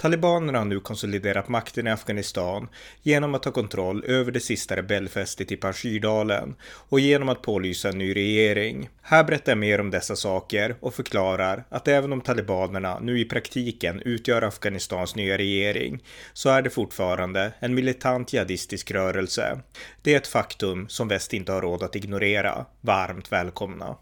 Talibanerna har nu konsoliderat makten i Afghanistan genom att ta kontroll över det sista rebellfästet i Panjshirdalen och genom att pålysa en ny regering. Här berättar jag mer om dessa saker och förklarar att även om talibanerna nu i praktiken utgör Afghanistans nya regering så är det fortfarande en militant jihadistisk rörelse. Det är ett faktum som väst inte har råd att ignorera. Varmt välkomna!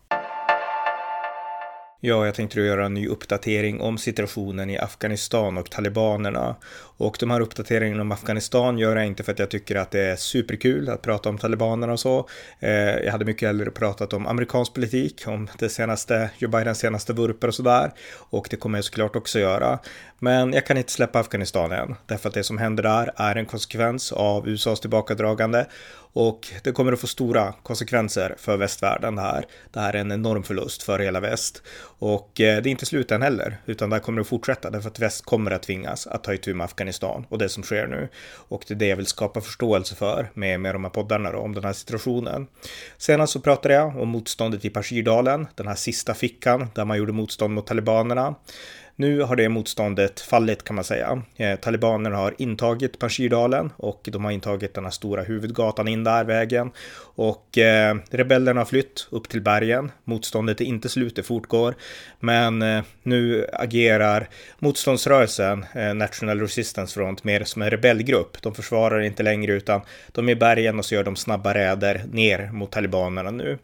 Ja, jag tänkte göra en ny uppdatering om situationen i Afghanistan och talibanerna. Och de här uppdateringarna om Afghanistan gör jag inte för att jag tycker att det är superkul att prata om talibanerna och så. Eh, jag hade mycket hellre pratat om amerikansk politik, om det senaste, Joe Bidens senaste vurper och sådär. Och det kommer jag såklart också göra. Men jag kan inte släppa Afghanistan än, därför att det som händer där är en konsekvens av USAs tillbakadragande och det kommer att få stora konsekvenser för västvärlden det här. Det här är en enorm förlust för hela väst. Och eh, det är inte slut än heller, utan det här kommer att fortsätta därför att väst kommer att tvingas att ta itu med Afghanistan och det som sker nu. Och det är det jag vill skapa förståelse för med, med de här poddarna då, om den här situationen. Senast så pratade jag om motståndet i Pashirdalen, den här sista fickan där man gjorde motstånd mot talibanerna. Nu har det motståndet fallit kan man säga. Eh, talibanerna har intagit Panjshirdalen och de har intagit den här stora huvudgatan in där vägen. Och eh, rebellerna har flytt upp till bergen. Motståndet är inte slut, det fortgår. Men eh, nu agerar motståndsrörelsen, eh, National Resistance Front, mer som en rebellgrupp. De försvarar inte längre utan de är i bergen och så gör de snabba räder ner mot talibanerna nu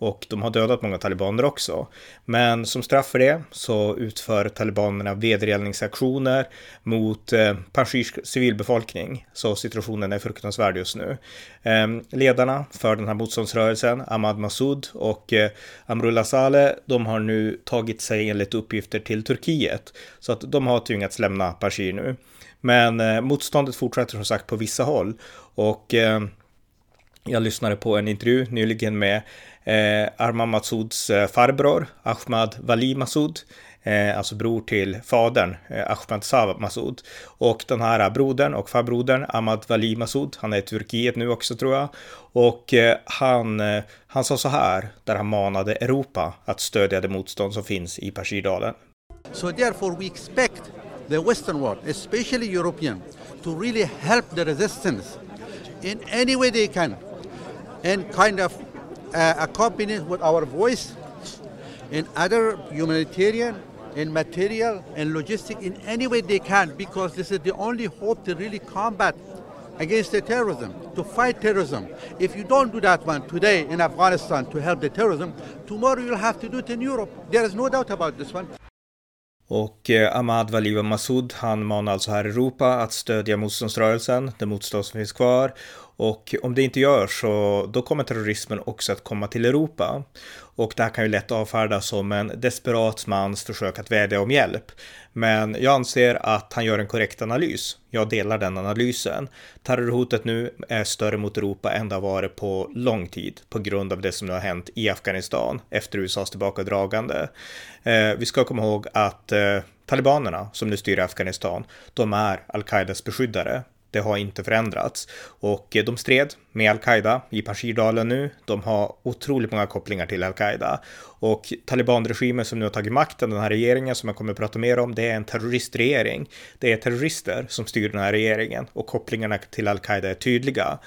och de har dödat många talibaner också. Men som straff för det så utför talibanerna vedergällningsaktioner mot eh, Panshirs civilbefolkning. Så situationen är fruktansvärd just nu. Eh, ledarna för den här motståndsrörelsen, Ahmad Massoud och eh, Amrullah Saleh, de har nu tagit sig enligt uppgifter till Turkiet. Så att de har tvingats lämna Pashir nu. Men eh, motståndet fortsätter som sagt på vissa håll. Och eh, jag lyssnade på en intervju nyligen med eh, Arman Matsouds eh, farbror Ahmad Wali Massoud. Eh, alltså bror till fadern, eh, Ahmad Sav Massoud. Och den här brodern och farbrodern, Ahmad Wali Massoud, han är i Turkiet nu också tror jag. Och eh, han, eh, han sa så här, där han manade Europa att stödja det motstånd som finns i Pashirdalen. So therefore we expect the Western world, especially European, to really help the resistance in any way they can and kind of uh, with our voice in other humanitarian and material and logistic in any way they can because this is the only hope to really combat against the terrorism, to fight terrorism. If you don't do that one today in Afghanistan to help the terrorism, tomorrow you'll have to do it in Europe. There is no doubt about this one. Och eh, Ahmad Valiva Massoud, han manar alltså här i Europa att stödja motståndsrörelsen, det motstånd som finns kvar. Och om det inte görs så då kommer terrorismen också att komma till Europa. Och det här kan ju lätt avfärdas som en desperat mans försök att vädja om hjälp. Men jag anser att han gör en korrekt analys. Jag delar den analysen. Terrorhotet nu är större mot Europa än det har varit på lång tid på grund av det som nu har hänt i Afghanistan efter USAs tillbakadragande. Eh, vi ska komma ihåg att eh, talibanerna som nu styr Afghanistan, de är al-Qaidas beskyddare. Det har inte förändrats och eh, de stred med al-Qaida i Pashirdalen nu. De har otroligt många kopplingar till al-Qaida och talibanregimen som nu har tagit makten, den här regeringen som jag kommer att prata mer om, det är en terroristregering. Det är terrorister som styr den här regeringen och kopplingarna till al-Qaida är tydliga.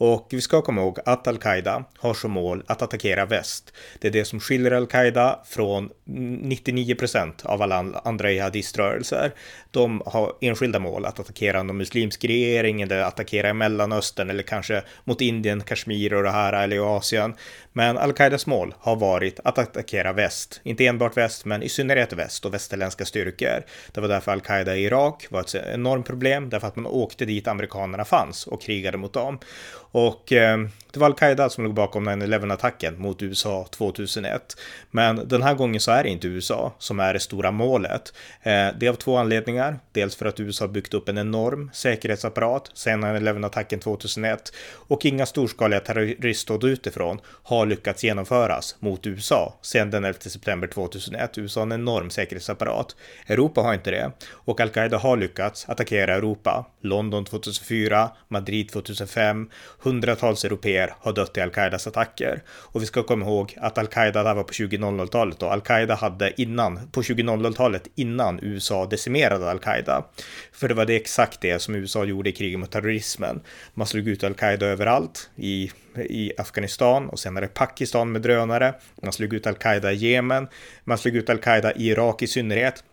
Och vi ska komma ihåg att al-Qaida har som mål att attackera väst. Det är det som skiljer al-Qaida från 99 procent av alla andra jihadiströrelser. De har enskilda mål att attackera någon muslimsk regering eller attackera i Mellanöstern eller kanske mot Indien, Kashmir och det här eller i Asien. Men al-Qaidas mål har varit att attackera väst. Inte enbart väst, men i synnerhet väst och västerländska styrkor. Det var därför al-Qaida i Irak var ett enormt problem, därför att man åkte dit amerikanerna fanns och krigade mot dem. Och eh, det var al-Qaida som låg bakom 9-11-attacken mot USA 2001. Men den här gången så är det inte USA som är det stora målet. Eh, det är av två anledningar. Dels för att USA byggt upp en enorm säkerhetsapparat sedan 9-11-attacken 2001 och inga storskaliga terroristdåd utifrån har lyckats genomföras mot USA sedan den 11 september 2001. USA har en enorm säkerhetsapparat. Europa har inte det och al-Qaida har lyckats attackera Europa. London 2004, Madrid 2005, hundratals europeer har dött i al-Qaidas attacker. Och vi ska komma ihåg att al-Qaida där var på 2000-talet och al-Qaida hade innan, på 2000-talet innan USA decimerade al-Qaida. För det var det exakt det som USA gjorde i kriget mot terrorismen. Man slog ut al-Qaida överallt i, i Afghanistan och senare Pakistan med drönare. Man slog ut al-Qaida i Jemen. Man slog ut al-Qaida i Irak i synnerhet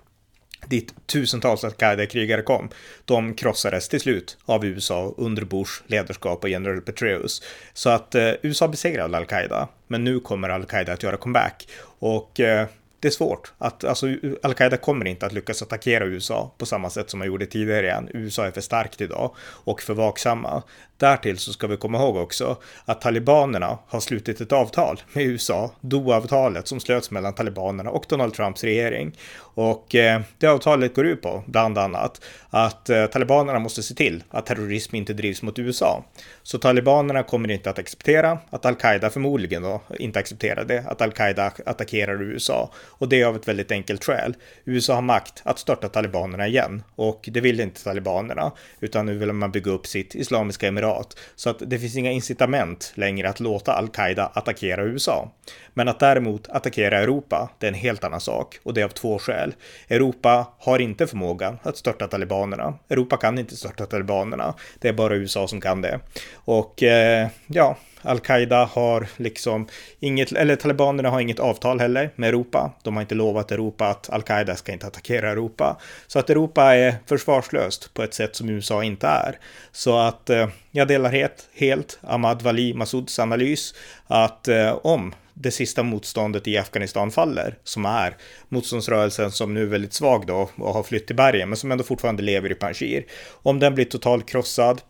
dit tusentals al-Qaida-krigare kom, de krossades till slut av USA under Bush ledarskap och general Petraeus. Så att eh, USA besegrade al-Qaida, men nu kommer al-Qaida att göra comeback. Och eh, det är svårt. Att, alltså, Al-Qaida kommer inte att lyckas attackera USA på samma sätt som man gjorde tidigare igen. USA är för starkt idag och för vaksamma. Därtill så ska vi komma ihåg också att talibanerna har slutit ett avtal med USA, Doha-avtalet som slöts mellan talibanerna och Donald Trumps regering. Och eh, det avtalet går ut på bland annat att eh, talibanerna måste se till att terrorism inte drivs mot USA. Så talibanerna kommer inte att acceptera att al-Qaida förmodligen då inte accepterar det, att al-Qaida attackerar USA. Och det är av ett väldigt enkelt skäl. USA har makt att störta talibanerna igen och det vill inte talibanerna, utan nu vill man bygga upp sitt islamiska emirat. Så att det finns inga incitament längre att låta al-Qaida attackera USA. Men att däremot attackera Europa, det är en helt annan sak. Och det är av två skäl. Europa har inte förmågan att störta talibanerna. Europa kan inte störta talibanerna. Det är bara USA som kan det. Och eh, ja, Al-Qaida har liksom inget, eller talibanerna har inget avtal heller med Europa. De har inte lovat Europa att Al-Qaida ska inte attackera Europa. Så att Europa är försvarslöst på ett sätt som USA inte är. Så att eh, jag delar helt, helt Ahmad Wali Masouds analys att eh, om det sista motståndet i Afghanistan faller, som är motståndsrörelsen som nu är väldigt svag då och har flytt till bergen, men som ändå fortfarande lever i Panjshir. Om den blir totalt krossad,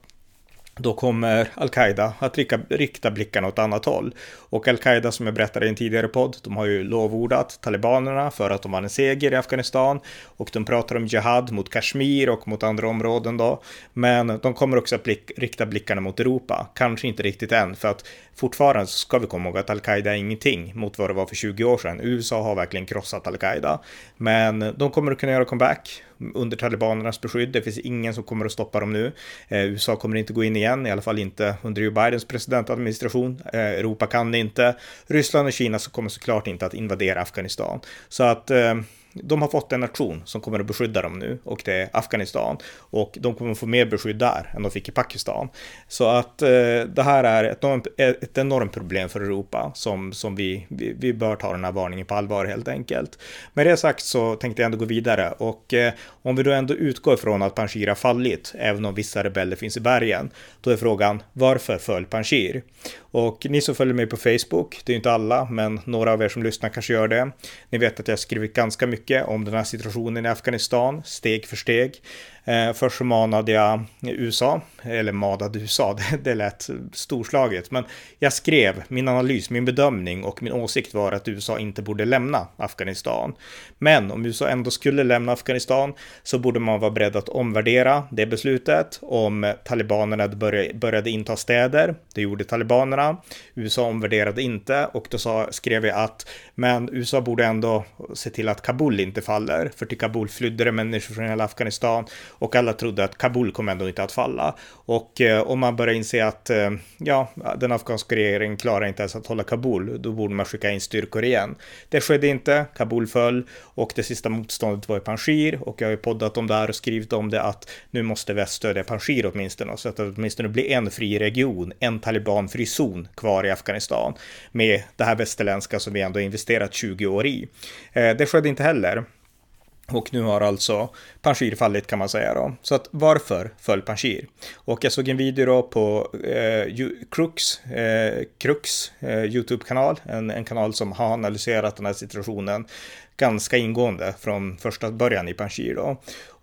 då kommer al-Qaida att rikta, rikta blickarna åt annat håll. Och al-Qaida som jag berättade i en tidigare podd, de har ju lovordat talibanerna för att de vann en seger i Afghanistan och de pratar om jihad mot Kashmir och mot andra områden då. Men de kommer också att blick, rikta blickarna mot Europa, kanske inte riktigt än, för att fortfarande så ska vi komma ihåg att al-Qaida är ingenting mot vad det var för 20 år sedan. USA har verkligen krossat al-Qaida, men de kommer att kunna göra comeback under talibanernas beskydd. Det finns ingen som kommer att stoppa dem nu. Eh, USA kommer inte gå in igen, i alla fall inte under Joe Bidens presidentadministration. Eh, Europa kan det inte. Ryssland och Kina så kommer såklart inte att invadera Afghanistan. Så att eh, de har fått en nation som kommer att beskydda dem nu och det är Afghanistan. Och de kommer att få mer beskydd där än de fick i Pakistan. Så att eh, det här är ett enormt, ett enormt problem för Europa som, som vi, vi, vi, bör ta den här varningen på allvar helt enkelt. Med det sagt så tänkte jag ändå gå vidare och eh, om vi då ändå utgår från att Panjshir har fallit, även om vissa rebeller finns i bergen, då är frågan varför föll Panjshir? Och ni som följer mig på Facebook, det är inte alla, men några av er som lyssnar kanske gör det. Ni vet att jag skrivit ganska mycket om den här situationen i Afghanistan, steg för steg. Eh, först så manade jag USA, eller madade USA, det, det lät storslaget, men jag skrev min analys, min bedömning och min åsikt var att USA inte borde lämna Afghanistan. Men om USA ändå skulle lämna Afghanistan så borde man vara beredd att omvärdera det beslutet om talibanerna började inta städer. Det gjorde talibanerna. USA omvärderade inte och då sa, skrev jag att men USA borde ändå se till att Kabul inte faller, för till Kabul flydde det människor från hela Afghanistan och alla trodde att Kabul kommer ändå inte att falla. Och eh, om man börjar inse att eh, ja, den afghanska regeringen klarar inte ens att hålla Kabul, då borde man skicka in styrkor igen. Det skedde inte, Kabul föll och det sista motståndet var i Panjshir och jag har ju poddat om det här och skrivit om det att nu måste väst stödja Panjshir åtminstone så att det åtminstone blir en fri region, en talibanfri zon kvar i Afghanistan med det här västerländska som vi ändå investerat 20 år i. Eh, det skedde inte heller. Och nu har alltså Panshir fallit kan man säga då. Så att varför föll Panshir? Och jag såg en video då på eh, Crux, eh, Crux eh, YouTube-kanal, en, en kanal som har analyserat den här situationen ganska ingående från första början i Panshir. då.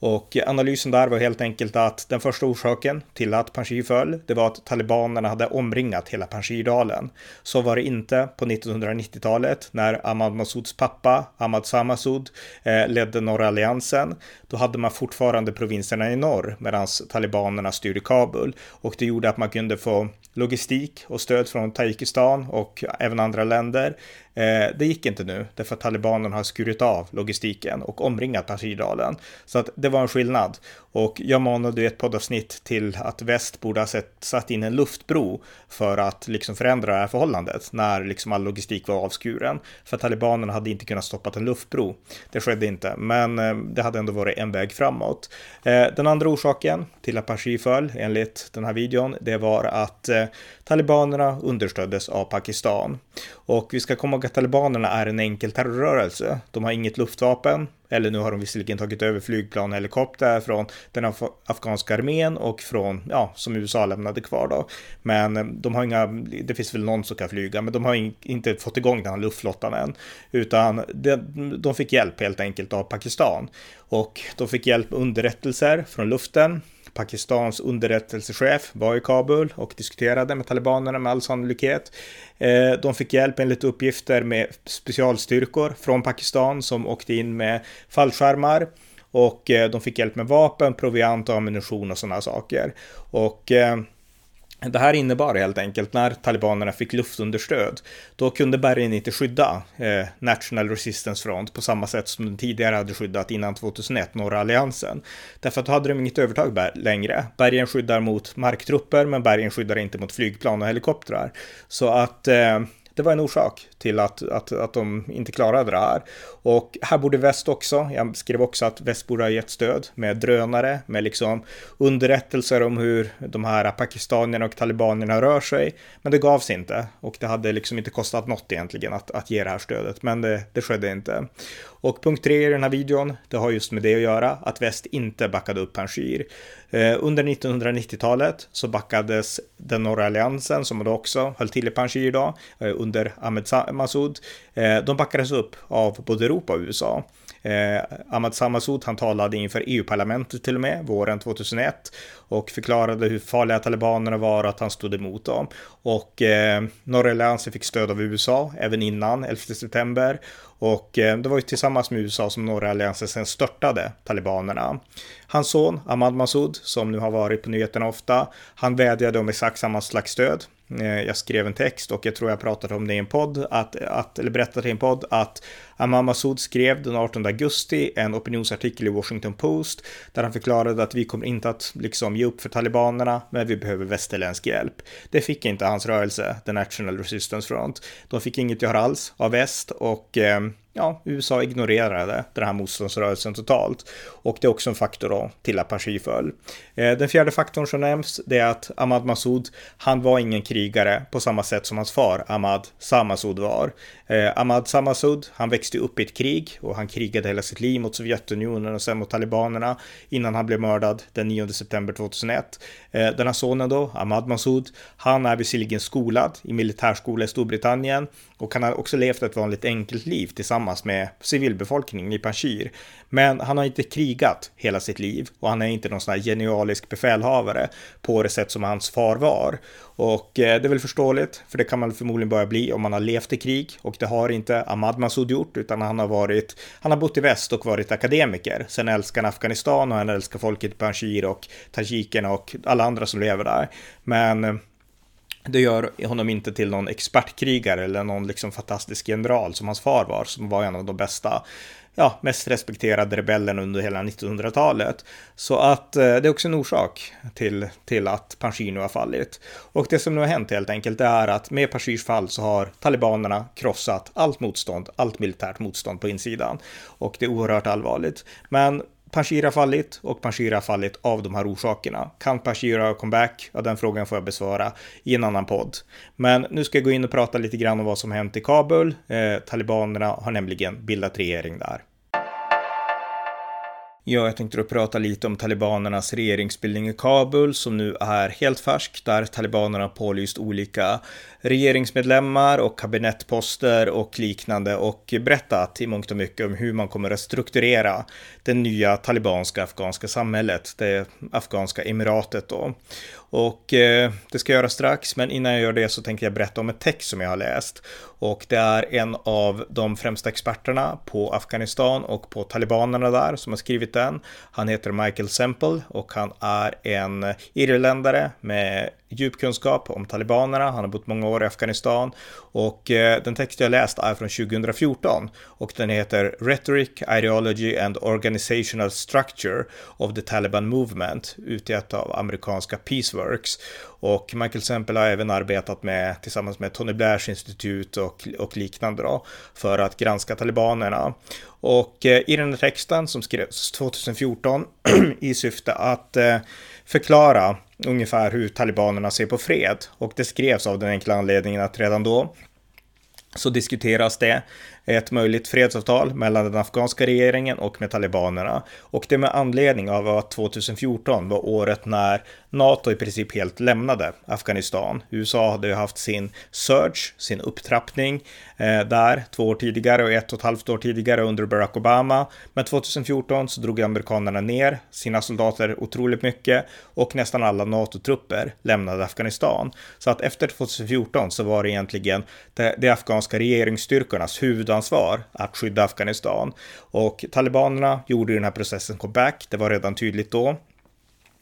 Och analysen där var helt enkelt att den första orsaken till att Panjshir föll, det var att talibanerna hade omringat hela Panjshirdalen. Så var det inte på 1990-talet när Ahmad Masouds pappa, Ahmad Samasud eh, ledde norra alliansen. Då hade man fortfarande provinserna i norr medan talibanerna styrde Kabul och det gjorde att man kunde få logistik och stöd från taikistan och även andra länder. Eh, det gick inte nu därför att talibanerna har skurit av logistiken och omringat Panjshirdalen. Så att det var en skillnad. Och jag manade i ett poddavsnitt till att väst borde ha sett, satt in en luftbro för att liksom förändra det här förhållandet när liksom all logistik var avskuren. För talibanerna hade inte kunnat stoppa en luftbro. Det skedde inte, men eh, det hade ändå varit en väg framåt. Eh, den andra orsaken till att Pashir föll, enligt den här videon, det var att eh, talibanerna understöddes av Pakistan. Och vi ska komma ihåg att talibanerna är en enkel terrorrörelse. De har inget luftvapen, eller nu har de visserligen tagit över flygplan och helikopter från den af afghanska armén och från, ja, som USA lämnade kvar då. Men eh, de har inga, det finns väl någon som kan flyga, men de har in, inte fått igång den här luftflottan än. Utan de, de fick hjälp helt enkelt av Pakistan. Och de fick hjälp med underrättelser från luften Pakistans underrättelsechef var i Kabul och diskuterade med talibanerna med all sannolikhet. Eh, de fick hjälp enligt uppgifter med specialstyrkor från Pakistan som åkte in med fallskärmar och eh, de fick hjälp med vapen, proviant och ammunition och sådana saker. Och eh, det här innebar helt enkelt när talibanerna fick luftunderstöd, då kunde bergen inte skydda eh, National Resistance Front på samma sätt som den tidigare hade skyddat innan 2001, norra alliansen. Därför att då hade de inget övertag längre. Bergen skyddar mot marktrupper, men bergen skyddar inte mot flygplan och helikoptrar. Så att eh, det var en orsak till att, att, att de inte klarade det här. Och här borde väst också, jag skrev också att väst borde ha gett stöd med drönare, med liksom underrättelser om hur de här pakistanierna och talibanerna rör sig. Men det gavs inte och det hade liksom inte kostat något egentligen att, att ge det här stödet, men det, det skedde inte. Och punkt tre i den här videon, det har just med det att göra, att väst inte backade upp Panjshir. Eh, under 1990-talet så backades den norra alliansen, som då också höll till i Panjshir då, eh, under Ahmed Massoud. Eh, de backades upp av både Europa och USA. Eh, Ahmad Samasud han talade inför EU-parlamentet till och med våren 2001 och förklarade hur farliga talibanerna var och att han stod emot dem. Och eh, norra alliansen fick stöd av USA även innan 11 september och eh, det var ju tillsammans med USA som norra alliansen sen störtade talibanerna. Hans son Ahmad Massoud, som nu har varit på nyheterna ofta, han vädjade om exakt samma slags stöd. Eh, jag skrev en text och jag tror jag pratade om det i en podd, att, att, eller berättade i en podd, att Ahmad Massoud skrev den 18 augusti en opinionsartikel i Washington Post där han förklarade att vi kommer inte att liksom ge upp för talibanerna, men vi behöver västerländsk hjälp. Det fick inte hans rörelse, The National Resistance Front. De fick inget gehör alls av väst och eh, ja, USA ignorerade den här motståndsrörelsen totalt. Och det är också en faktor då till att Pashir föll. Eh, den fjärde faktorn som nämns det är att Ahmad Massoud, han var ingen krigare på samma sätt som hans far Ahmad Samasoud var. Eh, Ahmad Samasoud, han växte upp i ett krig och han krigade hela sitt liv mot Sovjetunionen och sen mot talibanerna innan han blev mördad den 9 september 2001. Eh, den här sonen då, Ahmad Massoud, han är visserligen skolad i militärskola i Storbritannien och han har också levt ett vanligt enkelt liv tillsammans med civilbefolkningen i Panjshir. Men han har inte krigat hela sitt liv och han är inte någon sån här genialisk befälhavare på det sätt som hans far var. Och eh, det är väl förståeligt, för det kan man förmodligen börja bli om man har levt i krig och det har inte Ahmad Massoud gjort, utan han har varit, han har bott i väst och varit akademiker. Sen älskar han Afghanistan och han älskar folket i Panjshir och tajikerna och alla andra som lever där. Men eh, det gör honom inte till någon expertkrigare eller någon liksom fantastisk general som hans far var, som var en av de bästa ja, mest respekterade rebellen under hela 1900-talet. Så att eh, det är också en orsak till, till att Panjshir nu har fallit. Och det som nu har hänt helt enkelt är att med Panjshirs fall så har talibanerna krossat allt motstånd, allt militärt motstånd på insidan. Och det är oerhört allvarligt. Men Panshir har fallit och Panshir har fallit av de här orsakerna. Kan Panshir ha comeback? Ja, den frågan får jag besvara i en annan podd. Men nu ska jag gå in och prata lite grann om vad som hänt i Kabul. Eh, talibanerna har nämligen bildat regering där. Ja, jag tänkte då prata lite om talibanernas regeringsbildning i Kabul som nu är helt färsk, där talibanerna pålyst olika regeringsmedlemmar och kabinettposter och liknande och berättat i mångt och mycket om hur man kommer att strukturera det nya talibanska afghanska samhället, det afghanska emiratet då. Och eh, det ska jag göra strax, men innan jag gör det så tänker jag berätta om ett text som jag har läst. Och det är en av de främsta experterna på Afghanistan och på talibanerna där som har skrivit den. Han heter Michael Semple och han är en irländare med djup kunskap om talibanerna. Han har bott många år i Afghanistan och eh, den text jag läst är från 2014 och den heter Rhetoric, Ideology and Organizational Structure of the Taliban Movement utgett av amerikanska Peaceworks. Och Michael Semple har även arbetat med tillsammans med Tony Blairs institut och, och liknande då, för att granska talibanerna. Och eh, i den här texten som skrevs 2014 i syfte att eh, förklara ungefär hur talibanerna ser på fred. Och det skrevs av den enkla anledningen att redan då så diskuteras det ett möjligt fredsavtal mellan den afghanska regeringen och med talibanerna. Och det med anledning av att 2014 var året när NATO i princip helt lämnade Afghanistan. USA hade ju haft sin surge, sin upptrappning eh, där två år tidigare och ett och ett halvt år tidigare under Barack Obama. Men 2014 så drog amerikanerna ner sina soldater otroligt mycket och nästan alla NATO-trupper lämnade Afghanistan. Så att efter 2014 så var det egentligen de, de afghanska regeringsstyrkornas huvudansvar att skydda Afghanistan. Och talibanerna gjorde den här processen comeback, det var redan tydligt då.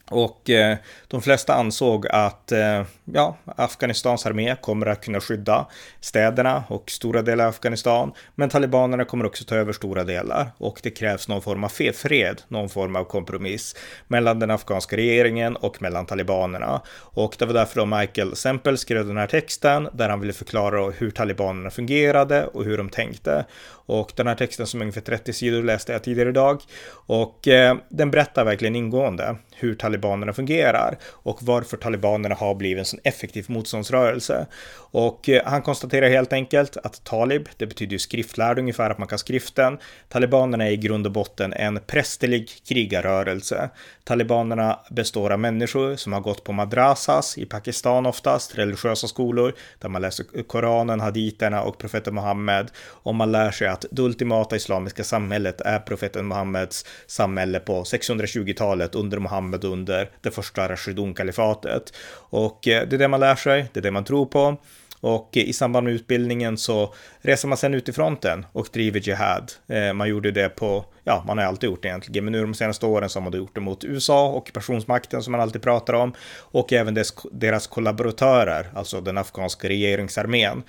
Och eh, de flesta ansåg att eh, ja, Afghanistans armé kommer att kunna skydda städerna och stora delar av Afghanistan. Men talibanerna kommer också ta över stora delar och det krävs någon form av fred, någon form av kompromiss mellan den afghanska regeringen och mellan talibanerna. Och det var därför då Michael Sempel skrev den här texten där han ville förklara hur talibanerna fungerade och hur de tänkte. Och den här texten som är ungefär 30 sidor läste jag tidigare idag. Och eh, den berättar verkligen ingående hur talibanerna talibanerna fungerar och varför talibanerna har blivit en sån effektiv motståndsrörelse. Och eh, han konstaterar helt enkelt att talib, det betyder ju skriftlärd ungefär, att man kan skriften. Talibanerna är i grund och botten en prästerlig krigarrörelse. Talibanerna består av människor som har gått på madrasas i Pakistan oftast, religiösa skolor, där man läser Koranen, haditerna och profeten Muhammed. Och man lär sig att det ultimata islamiska samhället är profeten Muhammeds samhälle på 620-talet under Muhammed och under det första Rashidun-kalifatet. Och eh, det är det man lär sig, det är det man tror på. Och eh, i samband med utbildningen så reser man sen ut i fronten och driver Jihad. Eh, man gjorde det på, ja, man har alltid gjort det egentligen, men nu de senaste åren så har man gjort det mot USA, ockupationsmakten som man alltid pratar om, och även dess, deras kollaboratörer, alltså den afghanska regeringsarmén.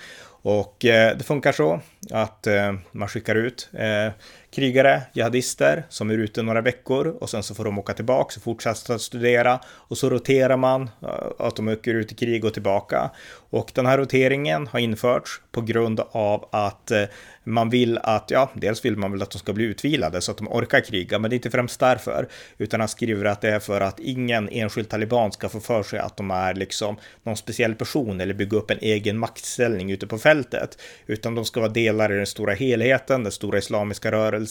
Och det funkar så att man skickar ut krigare, jihadister som är ute några veckor och sen så får de åka tillbaka och fortsätta studera och så roterar man eh, att de åker ut i krig och tillbaka. Och den här roteringen har införts på grund av att eh, man vill att, ja, dels vill man väl att de ska bli utvilade så att de orkar kriga, men det är inte främst därför, utan han skriver att det är för att ingen enskild taliban ska få för sig att de är liksom någon speciell person eller bygga upp en egen maktställning ute på fältet, utan de ska vara delar i den stora helheten, den stora islamiska rörelsen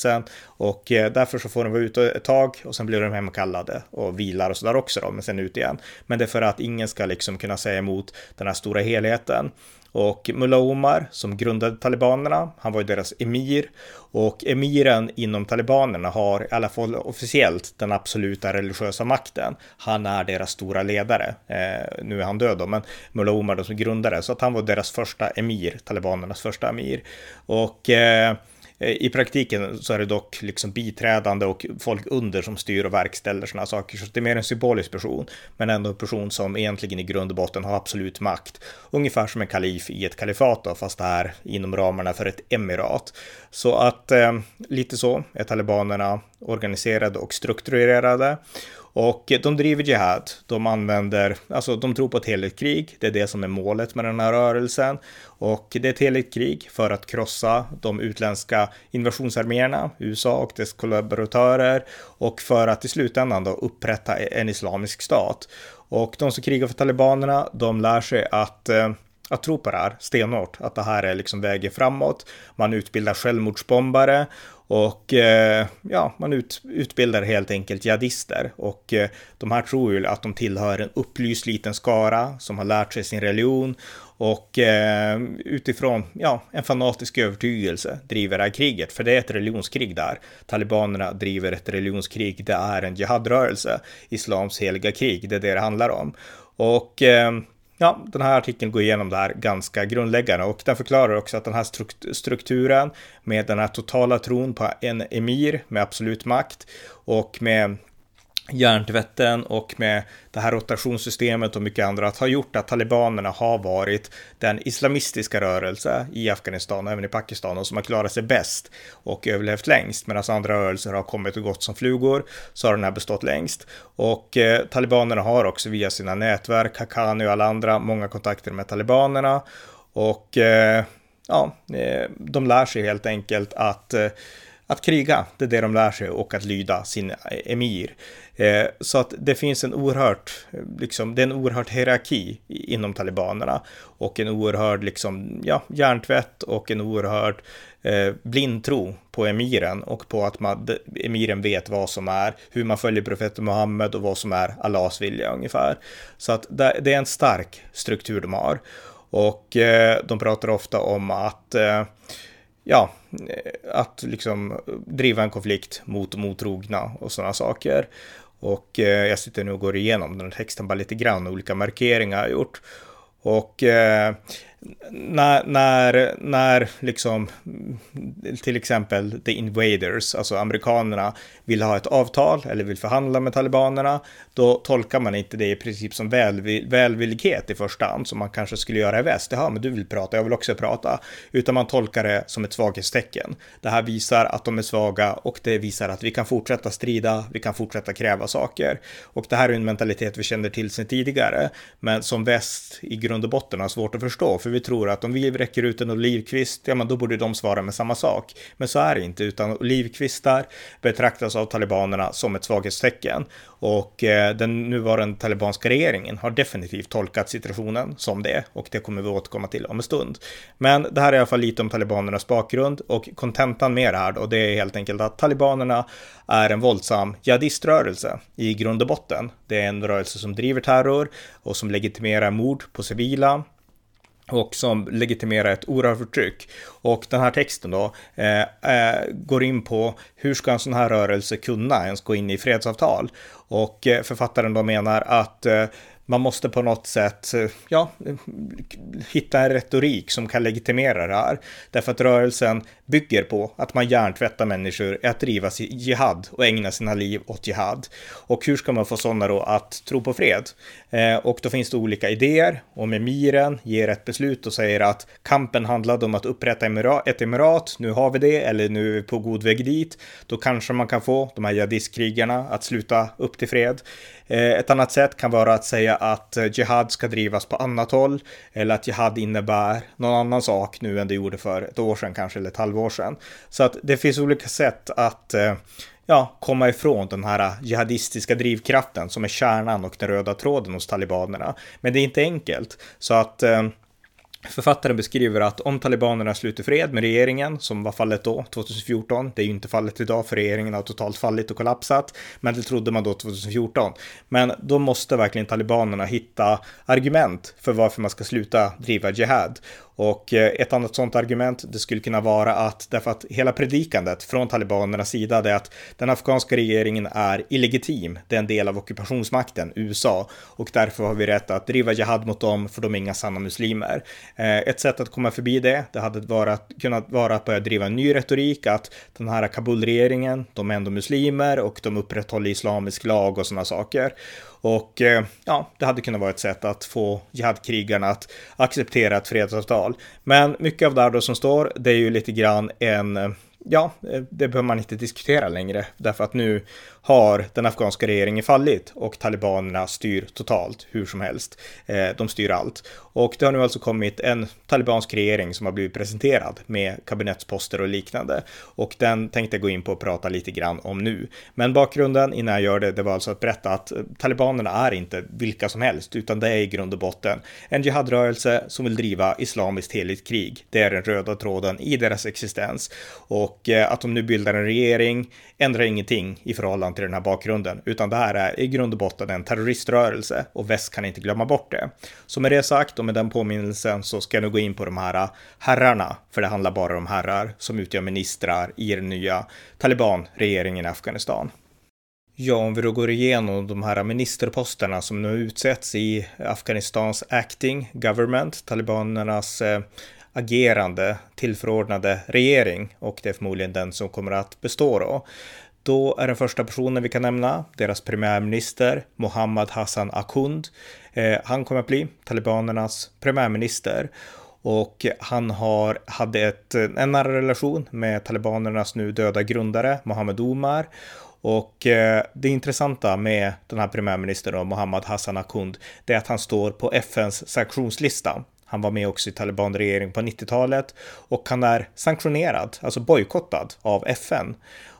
och eh, därför så får de vara ute ett tag och sen blir de hemkallade och vilar och sådär också då, men sen ut igen. Men det är för att ingen ska liksom kunna säga emot den här stora helheten. Och Mullah Omar som grundade talibanerna, han var ju deras emir och emiren inom talibanerna har i alla fall officiellt den absoluta religiösa makten. Han är deras stora ledare. Eh, nu är han död då, men Mullah Omar då som grundare, så att han var deras första emir, talibanernas första emir. Och Eh, Eh, I praktiken så är det dock liksom biträdande och folk under som styr och verkställer sådana saker. Så det är mer en symbolisk person, men ändå en person som egentligen i grund och botten har absolut makt. Ungefär som en kalif i ett kalifat då, fast det är inom ramarna för ett emirat. Så att eh, lite så är talibanerna organiserade och strukturerade. Och de driver jihad. De använder, alltså de tror på ett heligt krig. Det är det som är målet med den här rörelsen. Och det är ett heligt krig för att krossa de utländska invasionsarméerna, USA och dess kollaboratörer och för att i slutändan då upprätta en islamisk stat. Och de som krigar för talibanerna, de lär sig att eh, att tro på det här stenhårt, att det här är liksom vägen framåt. Man utbildar självmordsbombare och eh, ja, man ut, utbildar helt enkelt jihadister och eh, de här tror ju att de tillhör en upplyst liten skara som har lärt sig sin religion och eh, utifrån ja, en fanatisk övertygelse driver det här kriget. För det är ett religionskrig där. Talibanerna driver ett religionskrig. Det är en jihadrörelse. Islams heliga krig. Det är det det handlar om. Och eh, ja, den här artikeln går igenom det här ganska grundläggande och den förklarar också att den här strukturen med den här totala tron på en emir med absolut makt och med hjärntvätten och med det här rotationssystemet och mycket annat har gjort att talibanerna har varit den islamistiska rörelse i Afghanistan och även i Pakistan och som har klarat sig bäst och överlevt längst medan andra rörelser har kommit och gått som flugor så har den här bestått längst. Och eh, talibanerna har också via sina nätverk, Haqqani och alla andra, många kontakter med talibanerna och eh, ja, eh, de lär sig helt enkelt att eh, att kriga, det är det de lär sig och att lyda sin eh, emir. Eh, så att det finns en oerhört, eh, liksom, det är en oerhört hierarki inom talibanerna och en oerhörd, liksom, ja, hjärntvätt och en oerhörd eh, blindtro på emiren och på att man, emiren vet vad som är, hur man följer profeten Muhammed och vad som är Allahs vilja ungefär. Så att det, det är en stark struktur de har. Och eh, de pratar ofta om att eh, ja, eh, att liksom driva en konflikt mot motrogna och sådana saker. Och eh, jag sitter nu och går igenom den här texten bara lite grann, olika markeringar jag har gjort. Och eh, när, när, när liksom till exempel the invaders, alltså amerikanerna, vill ha ett avtal eller vill förhandla med talibanerna, då tolkar man inte det i princip som välvill, välvillighet i första hand, som man kanske skulle göra i väst. Jaha, men du vill prata, jag vill också prata. Utan man tolkar det som ett svaghetstecken. Det här visar att de är svaga och det visar att vi kan fortsätta strida, vi kan fortsätta kräva saker. Och det här är en mentalitet vi känner till sedan tidigare, men som väst i grund och botten har svårt att förstå, för vi tror att om vi räcker ut en olivkvist, ja men då borde de svara med samma sak. Men så är det inte, utan olivkvistar betraktas av talibanerna som ett svaghetstecken. Och eh, den nuvarande talibanska regeringen har definitivt tolkat situationen som det och det kommer vi återkomma till om en stund. Men det här är i alla fall lite om talibanernas bakgrund och kontentan med det här då, det är helt enkelt att talibanerna är en våldsam jihadiströrelse i grund och botten. Det är en rörelse som driver terror och som legitimerar mord på civila och som legitimerar ett oerhört förtryck. Och den här texten då eh, eh, går in på hur ska en sån här rörelse kunna ens gå in i fredsavtal? Och eh, författaren då menar att eh, man måste på något sätt, eh, ja, hitta en retorik som kan legitimera det här. Därför att rörelsen bygger på att man hjärntvättar människor att driva jihad och ägna sina liv åt jihad. Och hur ska man få sådana då att tro på fred? Eh, och då finns det olika idéer. och emiren ger ett beslut och säger att kampen handlade om att upprätta ett emirat, nu har vi det, eller nu är vi på god väg dit, då kanske man kan få de här jihadistkrigarna att sluta upp till fred. Eh, ett annat sätt kan vara att säga att eh, jihad ska drivas på annat håll, eller att jihad innebär någon annan sak nu än det gjorde för ett år sedan kanske, eller ett halvår sedan. Så att det finns olika sätt att eh, ja, komma ifrån den här jihadistiska drivkraften som är kärnan och den röda tråden hos talibanerna. Men det är inte enkelt. Så att eh, Författaren beskriver att om talibanerna sluter fred med regeringen, som var fallet då, 2014, det är ju inte fallet idag för regeringen har totalt fallit och kollapsat, men det trodde man då 2014. Men då måste verkligen talibanerna hitta argument för varför man ska sluta driva jihad. Och eh, ett annat sådant argument, det skulle kunna vara att därför att hela predikandet från talibanernas sida är att den afghanska regeringen är illegitim, det är en del av ockupationsmakten, USA, och därför har vi rätt att driva jihad mot dem, för de är inga sanna muslimer. Eh, ett sätt att komma förbi det, det hade varit, kunnat vara att börja driva en ny retorik, att den här Kabulregeringen, de är ändå muslimer och de upprätthåller islamisk lag och sådana saker. Och eh, ja, det hade kunnat vara ett sätt att få jihadkrigarna att acceptera ett fredsavtal. Men mycket av det här då som står, det är ju lite grann en eh, ja, eh, det behöver man inte diskutera längre därför att nu har den afghanska regeringen fallit och talibanerna styr totalt hur som helst. Eh, de styr allt. Och det har nu alltså kommit en talibansk regering som har blivit presenterad med kabinettsposter och liknande. Och den tänkte jag gå in på och prata lite grann om nu. Men bakgrunden innan jag gör det, det var alltså att berätta att talibanerna är inte vilka som helst, utan det är i grund och botten en jihadrörelse som vill driva islamiskt heligt krig. Det är den röda tråden i deras existens. Och eh, att de nu bildar en regering ändrar ingenting i förhållande till den här bakgrunden, utan det här är i grund och botten en terroriströrelse och väst kan inte glömma bort det. Så med det sagt och med den påminnelsen så ska jag nu gå in på de här herrarna, för det handlar bara om herrar som utgör ministrar i den nya talibanregeringen i Afghanistan. Ja, om vi då går igenom de här ministerposterna som nu utsätts i Afghanistans acting government, talibanernas eh, agerande tillförordnade regering och det är förmodligen den som kommer att bestå då. Då är den första personen vi kan nämna deras premiärminister Mohammad Hassan Akhund. Eh, han kommer att bli talibanernas premiärminister och han har, hade ett, en nära relation med talibanernas nu döda grundare Mohammed Omar och eh, det intressanta med den här premiärministern Mohammad Hassan Akhund, det är att han står på FNs sanktionslista. Han var med också i talibanregering på 90-talet och han är sanktionerad, alltså bojkottad av FN.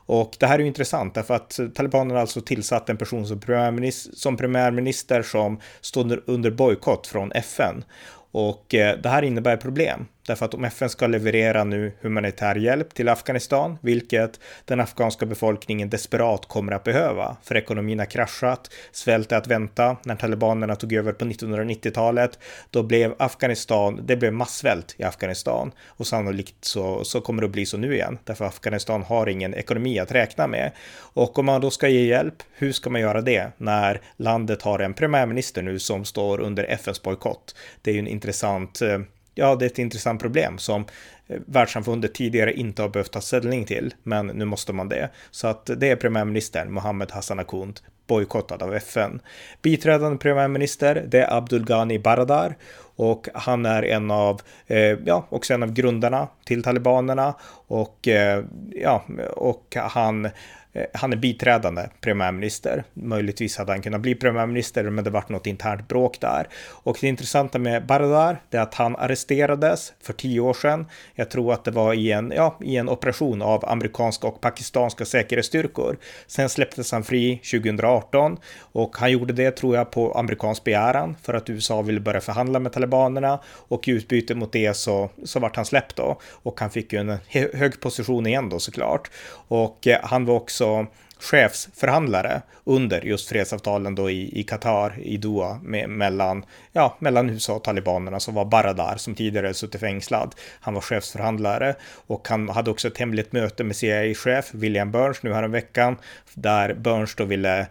Och det här är ju intressant därför att talibanerna alltså tillsatt en person som premiärminister som, premiärminister som står under bojkott från FN. Och eh, det här innebär problem. Därför att om FN ska leverera nu humanitär hjälp till Afghanistan, vilket den afghanska befolkningen desperat kommer att behöva, för ekonomin har kraschat, svält är att vänta. När talibanerna tog över på 1990-talet, då blev Afghanistan, det blev massvält i Afghanistan. Och sannolikt så, så kommer det att bli så nu igen, därför Afghanistan har ingen ekonomi att räkna med. Och om man då ska ge hjälp, hur ska man göra det när landet har en premiärminister nu som står under FNs bojkott? Det är ju en intressant eh, ja, det är ett intressant problem som eh, världssamfundet tidigare inte har behövt ta ställning till, men nu måste man det. Så att det är premiärministern Mohammed Hassan Akhund bojkottad av FN. Biträdande premiärminister, det är Abdul Ghani Baradar och han är en av, eh, ja, också en av grundarna till talibanerna och eh, ja, och han Eh, han är biträdande premiärminister. Möjligtvis hade han kunnat bli premiärminister, men det vart något internt bråk där. Och det intressanta med Baradar, är att han arresterades för tio år sedan. Jag tror att det var i en, ja, i en operation av amerikanska och pakistanska säkerhetsstyrkor. Sen släpptes han fri 2018 och han gjorde det, tror jag, på amerikansk begäran för att USA ville börja förhandla med talibanerna och i utbyte mot det så, så vart han släppt då och han fick ju en hög position igen då såklart. Och eh, han var också också chefsförhandlare under just fredsavtalen då i, i Qatar, i Doha, med, mellan, ja, mellan USA och talibanerna som var Baradar som tidigare suttit fängslad. Han var chefsförhandlare och han hade också ett hemligt möte med CIA-chef William Burns nu häromveckan där Burns då ville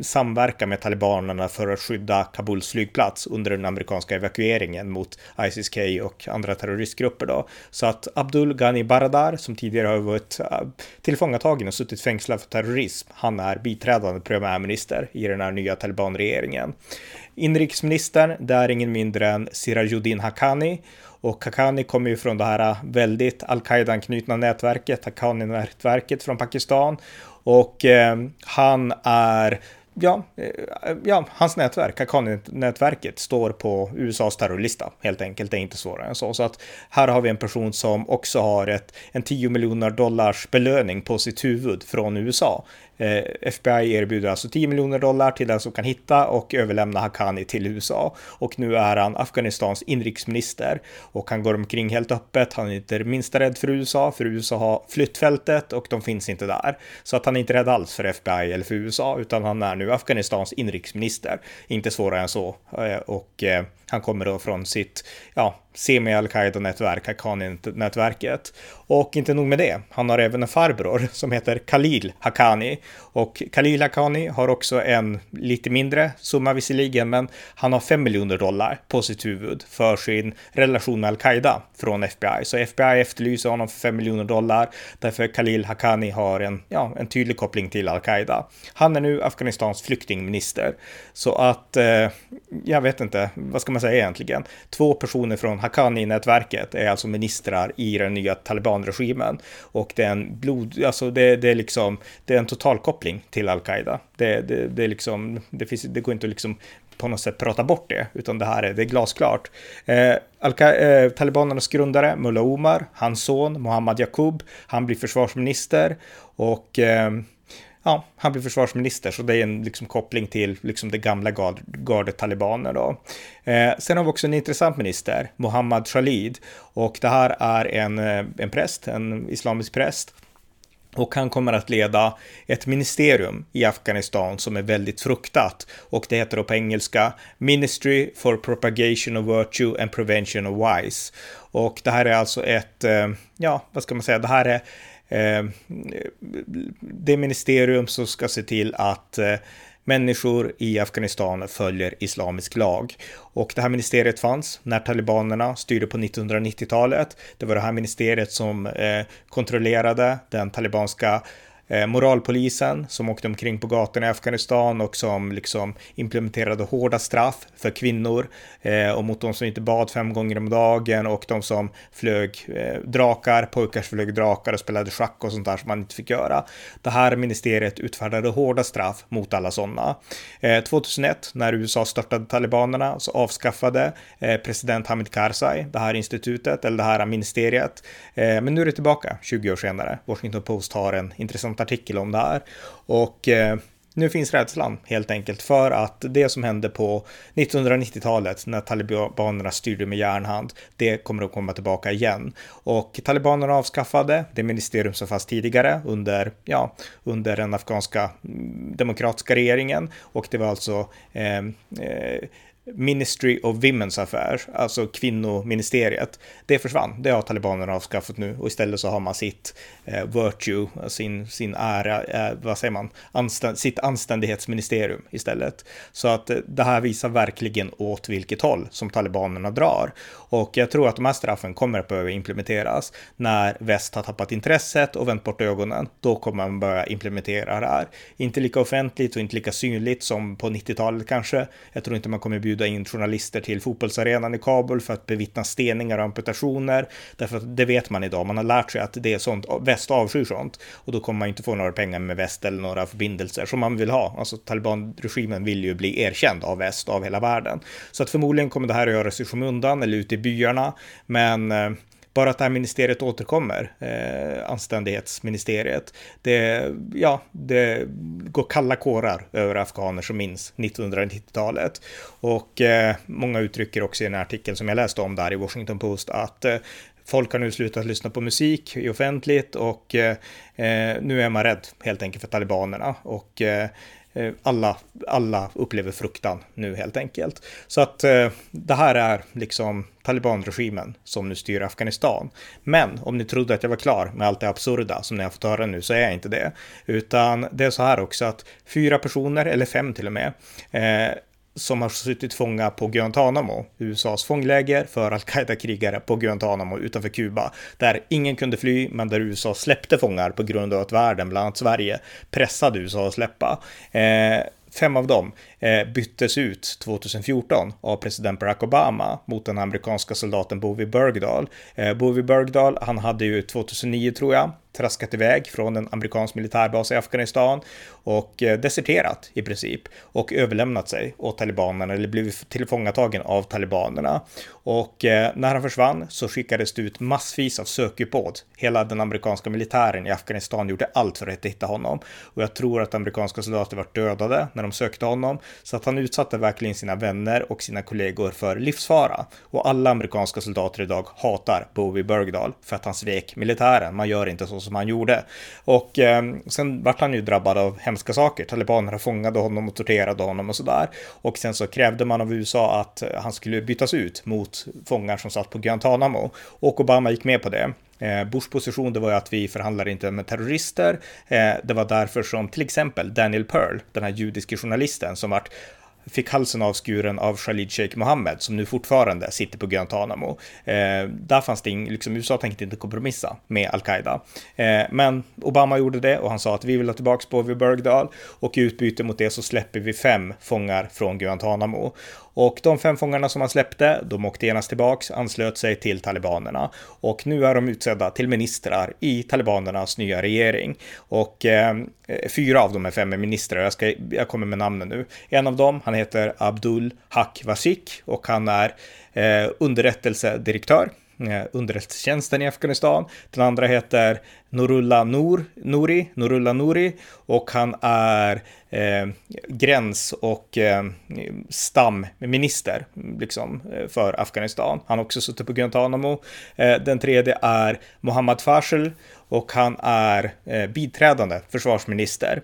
samverka med talibanerna för att skydda Kabuls flygplats under den amerikanska evakueringen mot ISIS-K och andra terroristgrupper då. Så att Abdul Ghani Baradar, som tidigare har varit äh, tillfångatagen och suttit fängslad för terrorism, han är biträdande premiärminister i den här nya talibanregeringen. Inrikesministern, det är ingen mindre än Sirajuddin Haqqani och Haqqani kommer ju från det här väldigt al-Qaida-anknutna nätverket, Haqqani-nätverket från Pakistan och eh, han är ja, eh, ja, hans nätverk, Haqqani-nätverket, står på USAs terrorlista helt enkelt. Det är inte svårare än så. Så att här har vi en person som också har ett, en 10 miljoner dollars belöning på sitt huvud från USA. Eh, FBI erbjuder alltså 10 miljoner dollar till den som kan hitta och överlämna Haqqani till USA. Och nu är han Afghanistans inrikesminister och han går omkring helt öppet. Han är inte det minsta rädd för USA, för USA har flytt fältet och de finns inte där. Så att han är inte rädd alls för FBI eller för USA, utan han är nu Afghanistans inrikesminister. Inte svårare än så. Eh, och eh, han kommer då från sitt, ja, semi-al-Qaida-nätverk, Haqqani-nätverket. Och inte nog med det, han har även en farbror som heter Khalil Haqqani. Och Khalil Haqqani har också en lite mindre summa visserligen, men han har 5 miljoner dollar på sitt huvud för sin relation med al-Qaida från FBI. Så FBI efterlyser honom för 5 miljoner dollar, därför Khalil Haqqani har en, ja, en tydlig koppling till al-Qaida. Han är nu Afghanistans flyktingminister. Så att, eh, jag vet inte, vad ska man säga egentligen. Två personer från Haqqani-nätverket är alltså ministrar i den nya talibanregimen. Och det är en blod, alltså det, det är liksom, det är en totalkoppling till al-Qaida. Det, det, det, är liksom, det, finns, det går inte att liksom på något sätt prata bort det, utan det här är, det är glasklart. Eh, eh, talibanernas grundare, Mullah Omar, hans son Mohammad Yaqub, han blir försvarsminister och eh, ja, han blir försvarsminister, så det är en liksom, koppling till liksom, det gamla gard, gardet talibaner. Då. Eh, sen har vi också en intressant minister, Mohammad Khalid, och det här är en, eh, en präst, en islamisk präst. Och han kommer att leda ett ministerium i Afghanistan som är väldigt fruktat. Och det heter då på engelska Ministry for Propagation of Virtue and Prevention of Wise. Och det här är alltså ett, eh, ja, vad ska man säga, det här är Ehm, det ministerium som ska se till att eh, människor i Afghanistan följer islamisk lag. Och det här ministeriet fanns när talibanerna styrde på 1990-talet. Det var det här ministeriet som eh, kontrollerade den talibanska Eh, moralpolisen som åkte omkring på gatorna i Afghanistan och som liksom implementerade hårda straff för kvinnor eh, och mot de som inte bad fem gånger om dagen och de som flög eh, drakar, pojkar som flög drakar och spelade schack och sånt där som man inte fick göra. Det här ministeriet utfärdade hårda straff mot alla sådana. 2001 eh, när USA störtade talibanerna så avskaffade eh, president Hamid Karzai det här institutet eller det här ministeriet. Men nu är det tillbaka 20 år senare. Washington Post har en intressant intressant artikel om det här. Och eh, nu finns rädslan helt enkelt för att det som hände på 1990-talet när talibanerna styrde med järnhand, det kommer att komma tillbaka igen. Och talibanerna avskaffade det ministerium som fanns tidigare under, ja, under den afghanska mm, demokratiska regeringen och det var alltså eh, eh, Ministry of Women's Affairs, alltså kvinnoministeriet, det försvann. Det har talibanerna avskaffat nu och istället så har man sitt eh, virtue, sin, sin ära, eh, vad säger man, Anständ, sitt anständighetsministerium istället. Så att eh, det här visar verkligen åt vilket håll som talibanerna drar. Och jag tror att de här straffen kommer att behöva implementeras när väst har tappat intresset och vänt bort ögonen. Då kommer man börja implementera det här. Inte lika offentligt och inte lika synligt som på 90-talet kanske. Jag tror inte man kommer bjuda in journalister till fotbollsarenan i Kabul för att bevittna steningar och amputationer. Därför att det vet man idag. Man har lärt sig att det är sånt. Väst avskyr sånt och då kommer man inte få några pengar med väst eller några förbindelser som man vill ha. Alltså talibanregimen vill ju bli erkänd av väst, av hela världen. Så att förmodligen kommer det här att göras i skymundan eller ute i byarna. Men eh, bara att det här ministeriet återkommer, eh, anständighetsministeriet, det, ja, det går kalla kårar över afghaner som minns 1990-talet. Och eh, många uttrycker också i den artikeln som jag läste om där i Washington Post att eh, Folk har nu slutat lyssna på musik i offentligt och eh, eh nu är man rädd helt enkelt för talibanerna. Och Eh, Eh, alla, alla upplever fruktan nu helt enkelt. Så att eh, det här är liksom talibanregimen som nu styr Afghanistan. Men om ni trodde att jag var klar med allt det absurda som ni har fått höra nu så är jag inte det. Utan det är så här också att fyra personer, eller fem till och med, eh, som har suttit fånga på Guantanamo, USAs fångläger för al-Qaida-krigare på Guantanamo utanför Kuba, där ingen kunde fly, men där USA släppte fångar på grund av att världen, bland annat Sverige, pressade USA att släppa. Eh, fem av dem Eh, byttes ut 2014 av president Barack Obama mot den amerikanska soldaten Bovie Bergdahl. Eh, Bovie Bergdahl, han hade ju 2009 tror jag, traskat iväg från en amerikansk militärbas i Afghanistan och eh, deserterat i princip och överlämnat sig åt talibanerna eller blivit tillfångatagen av talibanerna. Och eh, när han försvann så skickades det ut massvis av sökuppbåd. Hela den amerikanska militären i Afghanistan gjorde allt för att hitta honom och jag tror att amerikanska soldater var dödade när de sökte honom så att han utsatte verkligen sina vänner och sina kollegor för livsfara. Och alla amerikanska soldater idag hatar Bowie Bergdahl för att han svek militären. Man gör inte så som han gjorde. Och eh, sen vart han ju drabbad av hemska saker. Talibanerna fångade honom och torterade honom och sådär. Och sen så krävde man av USA att han skulle bytas ut mot fångar som satt på Guantanamo. Och Obama gick med på det. Eh, Bush position det var ju att vi förhandlar inte med terrorister. Eh, det var därför som till exempel Daniel Pearl, den här judiske journalisten som vart fick halsen avskuren av Khalid Sheikh Mohammed som nu fortfarande sitter på Guantanamo. Eh, där fanns det ing, liksom USA tänkte inte kompromissa med al-Qaida. Eh, men Obama gjorde det och han sa att vi vill ha tillbaka Bovie Bergdahl och i utbyte mot det så släpper vi fem fångar från Guantanamo. Och de fem fångarna som han släppte, de åkte genast tillbaks, anslöt sig till talibanerna och nu är de utsedda till ministrar i talibanernas nya regering. Och eh, fyra av de här fem är ministrar, jag, ska, jag kommer med namnen nu. En av dem, han heter Abdul Haq Wasik och han är eh, underrättelsedirektör Eh, underrättelsetjänsten i Afghanistan. Den andra heter Nurullah Nour, Nouri, Nurullah Nouri och han är eh, gräns och eh, stamminister liksom, eh, för Afghanistan. Han har också suttit på Guantanamo. Eh, den tredje är Mohammad Fashel och han är eh, biträdande försvarsminister.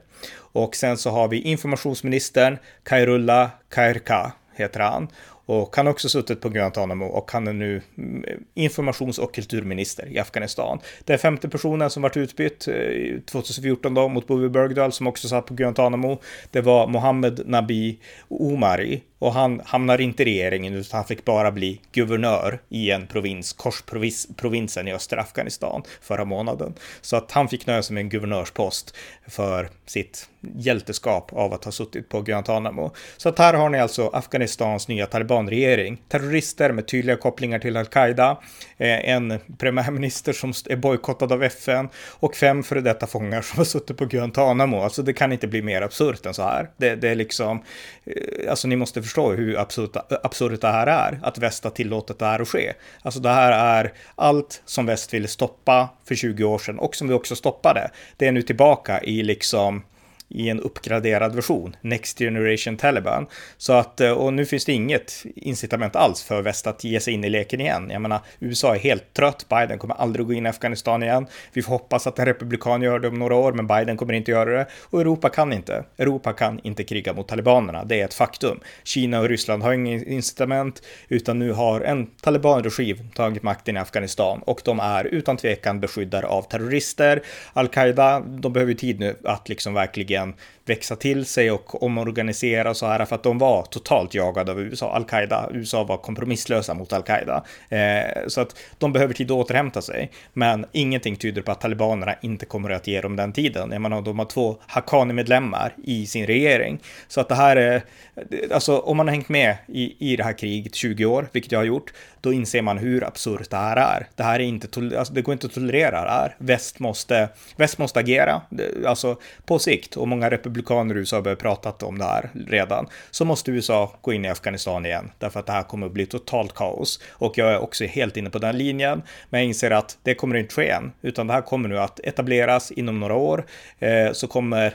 Och sen så har vi informationsministern Kairullah Kairka heter han. Och han har också suttit på Guantanamo och han är nu mm, informations och kulturminister i Afghanistan. Det är femte personen som varit utbytt eh, 2014 då mot Bobby Bergdahl som också satt på Guantanamo. Det var Mohammed Nabi Omari och han hamnar inte i regeringen utan han fick bara bli guvernör i en provins, Korsprovinsen i östra Afghanistan förra månaden. Så att han fick nöja sig med en guvernörspost för sitt hjälteskap av att ha suttit på Guantanamo. Så att här har ni alltså Afghanistans nya talibanregering. Terrorister med tydliga kopplingar till al-Qaida, eh, en premiärminister som är bojkottad av FN och fem före detta fångar som har suttit på Guantanamo. Alltså det kan inte bli mer absurt än så här. Det, det är liksom, eh, alltså ni måste förstår hur absurt, absurt det här är, att väst har tillåtit det här att ske. Alltså det här är allt som väst ville stoppa för 20 år sedan och som vi också stoppade. Det är nu tillbaka i liksom i en uppgraderad version, Next Generation Taliban. Så att, eh, och nu finns det inget incitament alls för väst att ge sig in i leken igen. Jag menar, USA är helt trött, Biden kommer aldrig gå in i Afghanistan igen. Vi får hoppas att en republikan gör det om några år, men Biden kommer inte göra det. Och Europa kan inte. Europa kan inte kriga mot talibanerna, det är ett faktum. Kina och Ryssland har inget incitament, utan nu har en talibanregim tagit makten i Afghanistan och de är utan tvekan beskyddare av terrorister. Al-Qaida, de behöver tid nu att liksom verkligen verkligen växa till sig och omorganisera och så här för att de var totalt jagade av USA, al-Qaida. USA var kompromisslösa mot al-Qaida. Eh, så att de behöver tid att återhämta sig. Men ingenting tyder på att talibanerna inte kommer att ge dem den tiden. Jag menar, de har två Haqqani-medlemmar i sin regering. Så att det här är, eh, alltså om man har hängt med i, i det här kriget 20 år, vilket jag har gjort, då inser man hur absurt det här är. Det här är inte, alltså det går inte att tolerera det här. Väst måste, väst måste agera, alltså på sikt. Och många republikaner i USA har börjat om det här redan. Så måste USA gå in i Afghanistan igen, därför att det här kommer att bli totalt kaos. Och jag är också helt inne på den linjen, men jag inser att det kommer inte ske än, utan det här kommer nu att etableras inom några år. Eh, så kommer,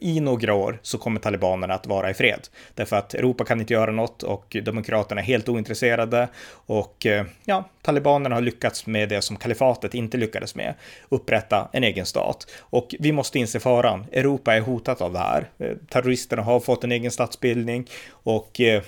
i några år, så kommer talibanerna att vara i fred. Därför att Europa kan inte göra något och demokraterna är helt ointresserade. Och och eh, ja, talibanerna har lyckats med det som kalifatet inte lyckades med, upprätta en egen stat. Och vi måste inse faran. Europa är hotat av det här. Eh, terroristerna har fått en egen statsbildning och eh,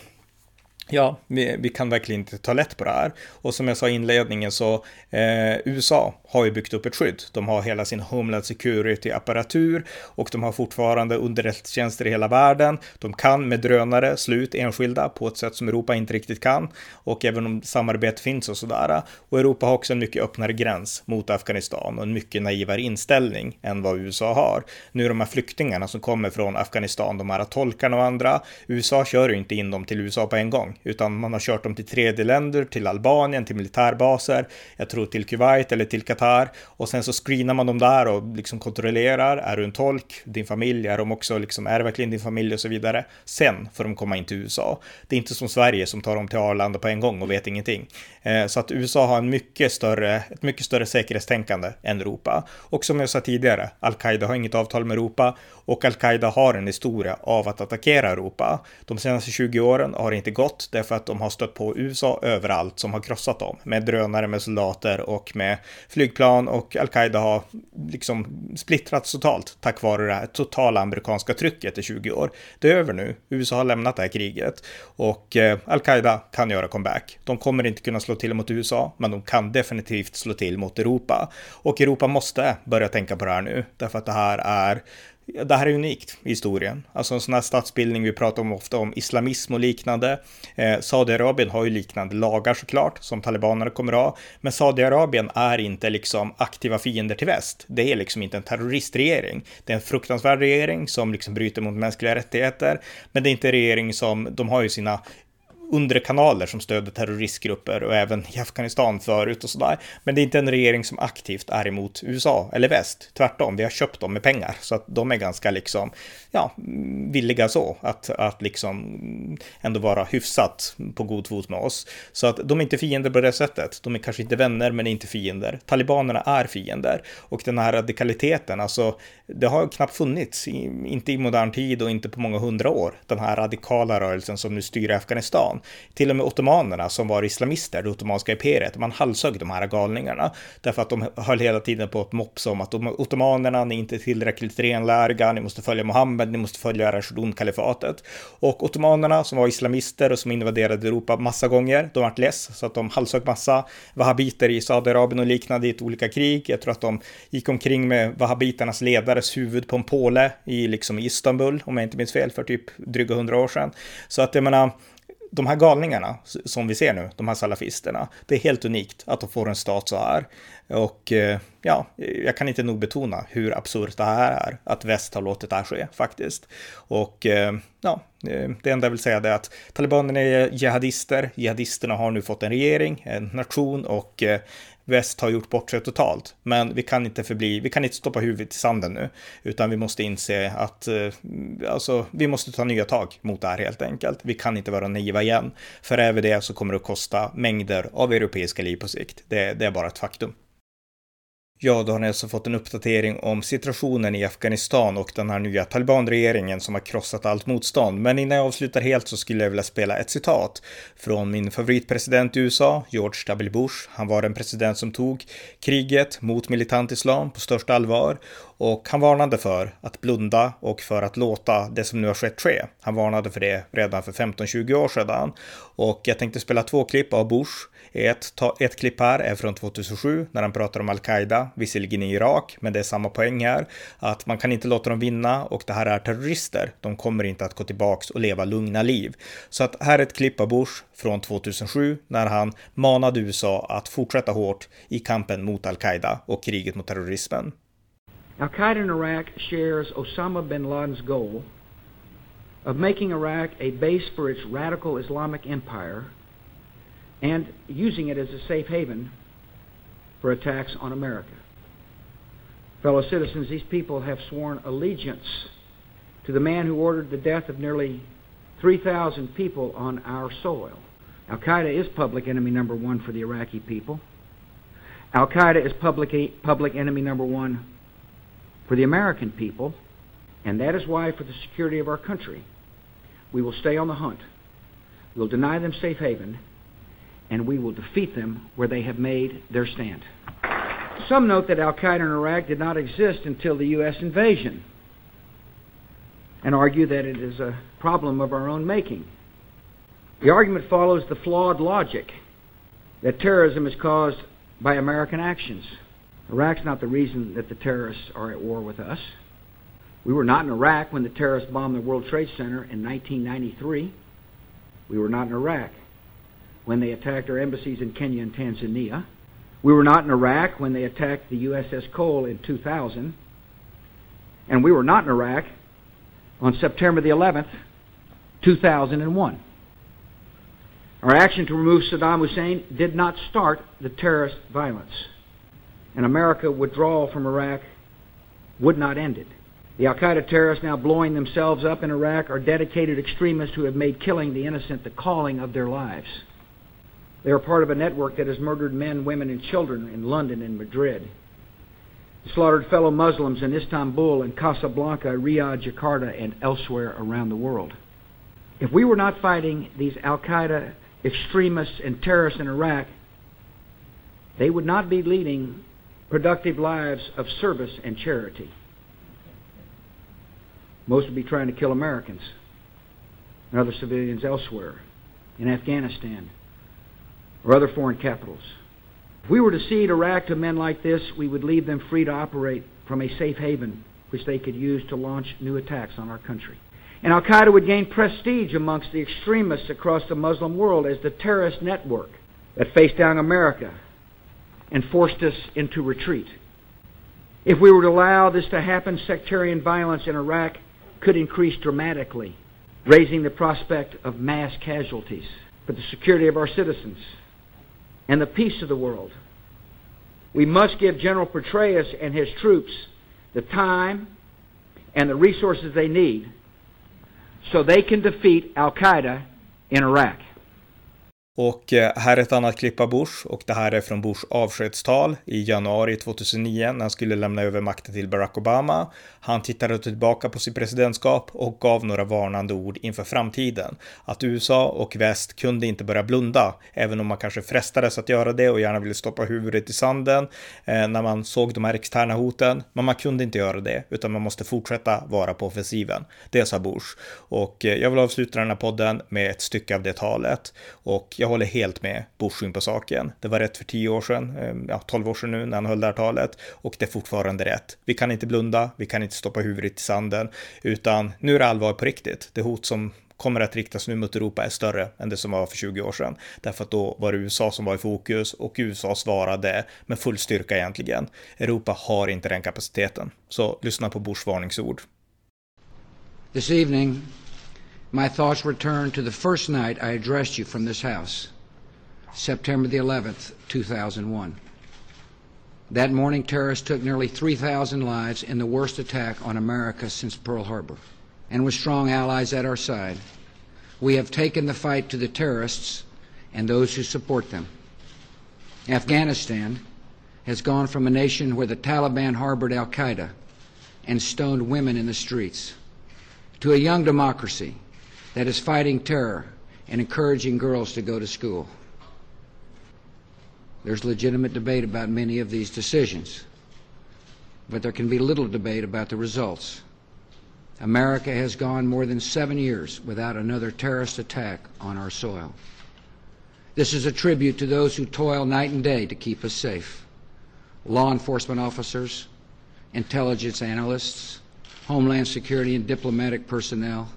Ja, vi, vi, kan verkligen inte ta lätt på det här. Och som jag sa i inledningen så eh, USA har ju byggt upp ett skydd. De har hela sin Homeland Security-apparatur och de har fortfarande underrättelsetjänster i hela världen. De kan med drönare slå ut enskilda på ett sätt som Europa inte riktigt kan. Och även om samarbete finns och sådär. Och Europa har också en mycket öppnare gräns mot Afghanistan och en mycket naivare inställning än vad USA har. Nu är de här flyktingarna som kommer från Afghanistan, de här tolkarna och andra, USA kör ju inte in dem till USA på en gång utan man har kört dem till tredje länder, till Albanien, till militärbaser, jag tror till Kuwait eller till Qatar och sen så screenar man dem där och liksom kontrollerar, är du en tolk, din familj, är de också liksom, är det verkligen din familj och så vidare. Sen får de komma in till USA. Det är inte som Sverige som tar dem till Arlanda på en gång och vet ingenting. Eh, så att USA har en mycket större, ett mycket större säkerhetstänkande än Europa. Och som jag sa tidigare, Al-Qaida har inget avtal med Europa och Al-Qaida har en historia av att attackera Europa. De senaste 20 åren har det inte gått därför att de har stött på USA överallt som har krossat dem med drönare, med soldater och med flygplan och Al-Qaida har liksom splittrats totalt tack vare det här totala amerikanska trycket i 20 år. Det är över nu. USA har lämnat det här kriget och eh, Al-Qaida kan göra comeback. De kommer inte kunna slå till mot USA, men de kan definitivt slå till mot Europa. Och Europa måste börja tänka på det här nu, därför att det här är det här är unikt i historien. Alltså en sån här statsbildning, vi pratar om ofta om islamism och liknande. Eh, Saudiarabien har ju liknande lagar såklart, som talibanerna kommer att ha. Men Saudiarabien är inte liksom aktiva fiender till väst. Det är liksom inte en terroristregering. Det är en fruktansvärd regering som liksom bryter mot mänskliga rättigheter. Men det är inte en regering som, de har ju sina undre kanaler som stöder terroristgrupper och även i Afghanistan förut och sådär. Men det är inte en regering som aktivt är emot USA eller väst. Tvärtom, vi har köpt dem med pengar så att de är ganska liksom, ja, villiga så att, att liksom ändå vara hyfsat på god fot med oss. Så att de är inte fiender på det sättet. De är kanske inte vänner, men inte fiender. Talibanerna är fiender och den här radikaliteten, alltså det har knappt funnits, inte i modern tid och inte på många hundra år, den här radikala rörelsen som nu styr Afghanistan. Till och med ottomanerna som var islamister, det ottomanska imperiet, man halshögg de här galningarna därför att de höll hela tiden på att mopsa om att de ottomanerna, ni är inte tillräckligt renläriga, ni måste följa Mohammed, ni måste följa Rashidun-kalifatet. Och ottomanerna som var islamister och som invaderade Europa massa gånger, de vart less så att de halshögg massa wahhabiter i Saudiarabien och liknande i olika krig. Jag tror att de gick omkring med wahhabiternas ledares huvud på en påle i liksom Istanbul, om jag inte minns fel, för typ dryga hundra år sedan. Så att jag menar, de här galningarna som vi ser nu, de här salafisterna, det är helt unikt att de får en stat så här. Och eh, ja, jag kan inte nog betona hur absurt det här är, att väst har låtit det här ske faktiskt. Och eh, ja, eh, det enda jag vill säga är att talibanerna är jihadister, jihadisterna har nu fått en regering, en nation och väst har gjort bort sig totalt. Men vi kan inte förbli, vi kan inte stoppa huvudet i sanden nu, utan vi måste inse att eh, alltså, vi måste ta nya tag mot det här helt enkelt. Vi kan inte vara naiva igen, för är vi det så kommer det att kosta mängder av europeiska liv på sikt. Det, det är bara ett faktum. Ja, då har ni alltså fått en uppdatering om situationen i Afghanistan och den här nya talibanregeringen som har krossat allt motstånd. Men innan jag avslutar helt så skulle jag vilja spela ett citat från min favoritpresident i USA, George W. Bush. Han var en president som tog kriget mot militant islam på största allvar och han varnade för att blunda och för att låta det som nu har skett ske. Han varnade för det redan för 15-20 år sedan. Och jag tänkte spela två klipp av Bush. Ett, ett klipp här är från 2007 när han pratar om Al-Qaida, visserligen i Irak, men det är samma poäng här. Att man kan inte låta dem vinna och det här är terrorister. De kommer inte att gå tillbaks och leva lugna liv. Så att här är ett klipp av Bush från 2007 när han manade USA att fortsätta hårt i kampen mot Al-Qaida och kriget mot terrorismen. Al-Qaida in Iraq shares Osama bin Laden's goal of making Iraq a base for its radical Islamic empire and using it as a safe haven for attacks on America. Fellow citizens, these people have sworn allegiance to the man who ordered the death of nearly 3,000 people on our soil. Al Qaeda is public enemy number one for the Iraqi people. Al Qaeda is public, public enemy number one for the American people, and that is why, for the security of our country, we will stay on the hunt. We'll deny them safe haven, and we will defeat them where they have made their stand. Some note that Al Qaeda in Iraq did not exist until the U.S. invasion and argue that it is a problem of our own making. The argument follows the flawed logic that terrorism is caused by American actions. Iraq's not the reason that the terrorists are at war with us. We were not in Iraq when the terrorists bombed the World Trade Center in 1993. We were not in Iraq when they attacked our embassies in Kenya and Tanzania. We were not in Iraq when they attacked the USS Cole in 2000. And we were not in Iraq on September the 11th, 2001. Our action to remove Saddam Hussein did not start the terrorist violence and America withdrawal from Iraq would not end it. The Al Qaeda terrorists now blowing themselves up in Iraq are dedicated extremists who have made killing the innocent the calling of their lives. They are part of a network that has murdered men, women, and children in London and Madrid. slaughtered fellow Muslims in Istanbul and Casablanca, Riyadh, Jakarta, and elsewhere around the world. If we were not fighting these Al Qaeda extremists and terrorists in Iraq, they would not be leading productive lives of service and charity. Most would be trying to kill Americans and other civilians elsewhere, in Afghanistan, or other foreign capitals. If we were to cede Iraq to men like this, we would leave them free to operate from a safe haven which they could use to launch new attacks on our country. And Al Qaeda would gain prestige amongst the extremists across the Muslim world as the terrorist network that faced down America and forced us into retreat. If we were to allow this to happen, sectarian violence in Iraq could increase dramatically, raising the prospect of mass casualties. for the security of our citizens and the peace of the world. We must give General Petraeus and his troops the time and the resources they need so they can defeat Al Qaeda in Iraq. Och eh, här är ett annat klipp av Bush och det här är från Bushs avskedstal i januari 2009 när han skulle lämna över makten till Barack Obama. Han tittade tillbaka på sitt presidentskap och gav några varnande ord inför framtiden. Att USA och väst kunde inte börja blunda, även om man kanske frestades att göra det och gärna ville stoppa huvudet i sanden eh, när man såg de här externa hoten. Men man kunde inte göra det, utan man måste fortsätta vara på offensiven. Det sa Bush. Och eh, jag vill avsluta den här podden med ett stycke av det talet. Och jag håller helt med Bush in på saken. Det var rätt för tio år sedan, eh, ja, tolv år sedan nu när han höll det här talet och det är fortfarande rätt. Vi kan inte blunda, vi kan inte stoppa huvudet i sanden, utan nu är det allvar på riktigt. Det hot som kommer att riktas nu mot Europa är större än det som var för 20 år sedan. Därför att då var det USA som var i fokus och USA svarade med full styrka egentligen. Europa har inte den kapaciteten. Så lyssna på Bushs varningsord. This evening my thoughts return to the first night I addressed you from this house, September the 11th, 2001. That morning, terrorists took nearly 3,000 lives in the worst attack on America since Pearl Harbor. And with strong allies at our side, we have taken the fight to the terrorists and those who support them. Afghanistan has gone from a nation where the Taliban harbored Al Qaeda and stoned women in the streets to a young democracy that is fighting terror and encouraging girls to go to school. There's legitimate debate about many of these decisions, but there can be little debate about the results. America has gone more than seven years without another terrorist attack on our soil. This is a tribute to those who toil night and day to keep us safe law enforcement officers, intelligence analysts, homeland security and diplomatic personnel,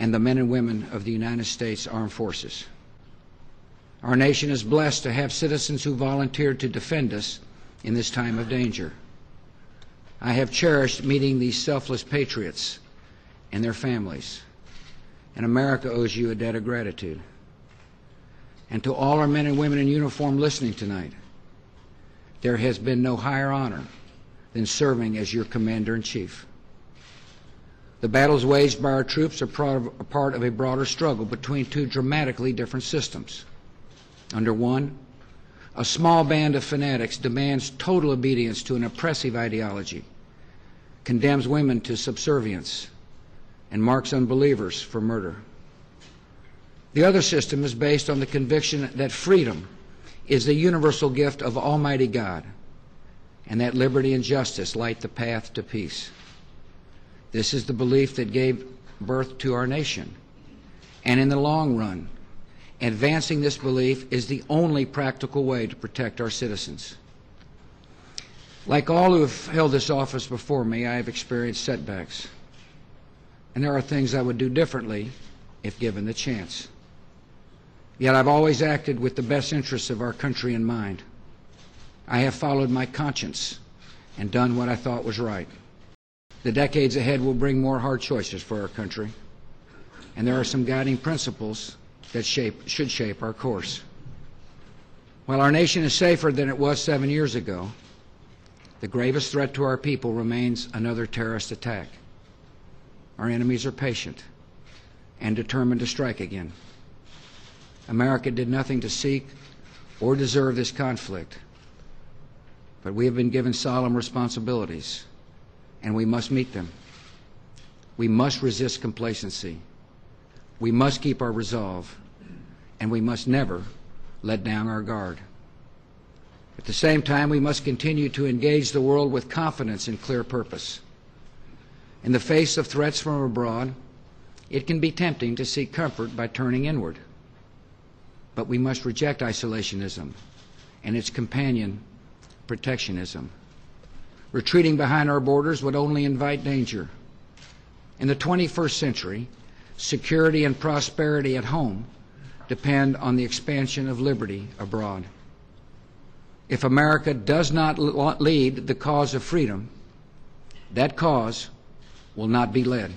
and the men and women of the United States Armed Forces. Our nation is blessed to have citizens who volunteered to defend us in this time of danger. I have cherished meeting these selfless patriots and their families, and America owes you a debt of gratitude. And to all our men and women in uniform listening tonight, there has been no higher honor than serving as your commander in chief. The battles waged by our troops are part of a broader struggle between two dramatically different systems. Under one, a small band of fanatics demands total obedience to an oppressive ideology, condemns women to subservience, and marks unbelievers for murder. The other system is based on the conviction that freedom is the universal gift of Almighty God, and that liberty and justice light the path to peace. This is the belief that gave birth to our nation. And in the long run, advancing this belief is the only practical way to protect our citizens. Like all who have held this office before me, I have experienced setbacks. And there are things I would do differently if given the chance. Yet I've always acted with the best interests of our country in mind. I have followed my conscience and done what I thought was right. The decades ahead will bring more hard choices for our country, and there are some guiding principles that shape, should shape our course. While our nation is safer than it was seven years ago, the gravest threat to our people remains another terrorist attack. Our enemies are patient and determined to strike again. America did nothing to seek or deserve this conflict, but we have been given solemn responsibilities and we must meet them. We must resist complacency. We must keep our resolve, and we must never let down our guard. At the same time, we must continue to engage the world with confidence and clear purpose. In the face of threats from abroad, it can be tempting to seek comfort by turning inward. But we must reject isolationism and its companion, protectionism. Retreating behind our borders would only invite danger. In the 21st century, security and prosperity at home depend on the expansion of liberty abroad. If America does not lead the cause of freedom, that cause will not be led.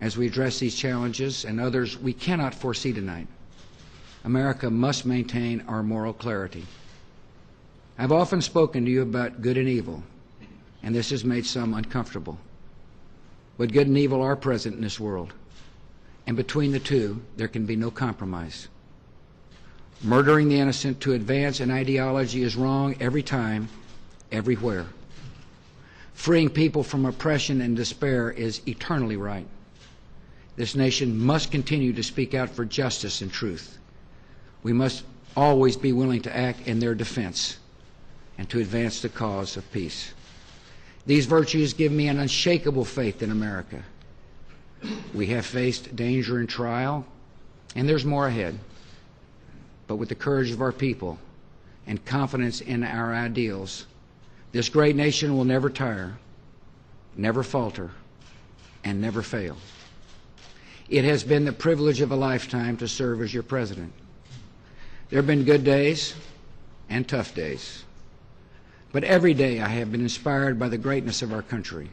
as we address these challenges and others we cannot foresee tonight. America must maintain our moral clarity. I've often spoken to you about good and evil, and this has made some uncomfortable. But good and evil are present in this world, and between the two, there can be no compromise. Murdering the innocent to advance an ideology is wrong every time, everywhere. Freeing people from oppression and despair is eternally right. This nation must continue to speak out for justice and truth. We must always be willing to act in their defense and to advance the cause of peace. These virtues give me an unshakable faith in America. We have faced danger and trial, and there's more ahead. But with the courage of our people and confidence in our ideals, this great nation will never tire, never falter, and never fail. It has been the privilege of a lifetime to serve as your president. There have been good days and tough days. But every day I have been inspired by the greatness of our country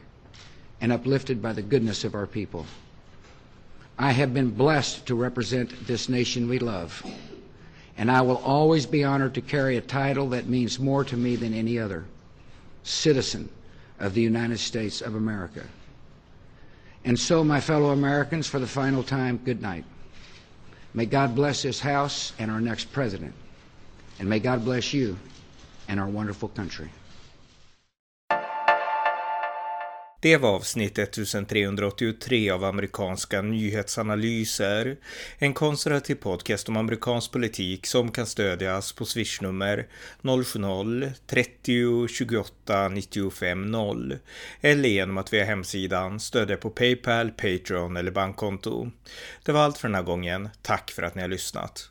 and uplifted by the goodness of our people. I have been blessed to represent this nation we love, and I will always be honored to carry a title that means more to me than any other citizen of the United States of America. And so, my fellow Americans, for the final time, good night. May God bless this House and our next president. And may God bless you and our wonderful country. Det var avsnitt 1383 av amerikanska nyhetsanalyser. En konservativ podcast om amerikansk politik som kan stödjas på swishnummer 070-30 28 95 0 eller genom att via hemsidan stödja på Paypal, Patreon eller bankkonto. Det var allt för den här gången. Tack för att ni har lyssnat.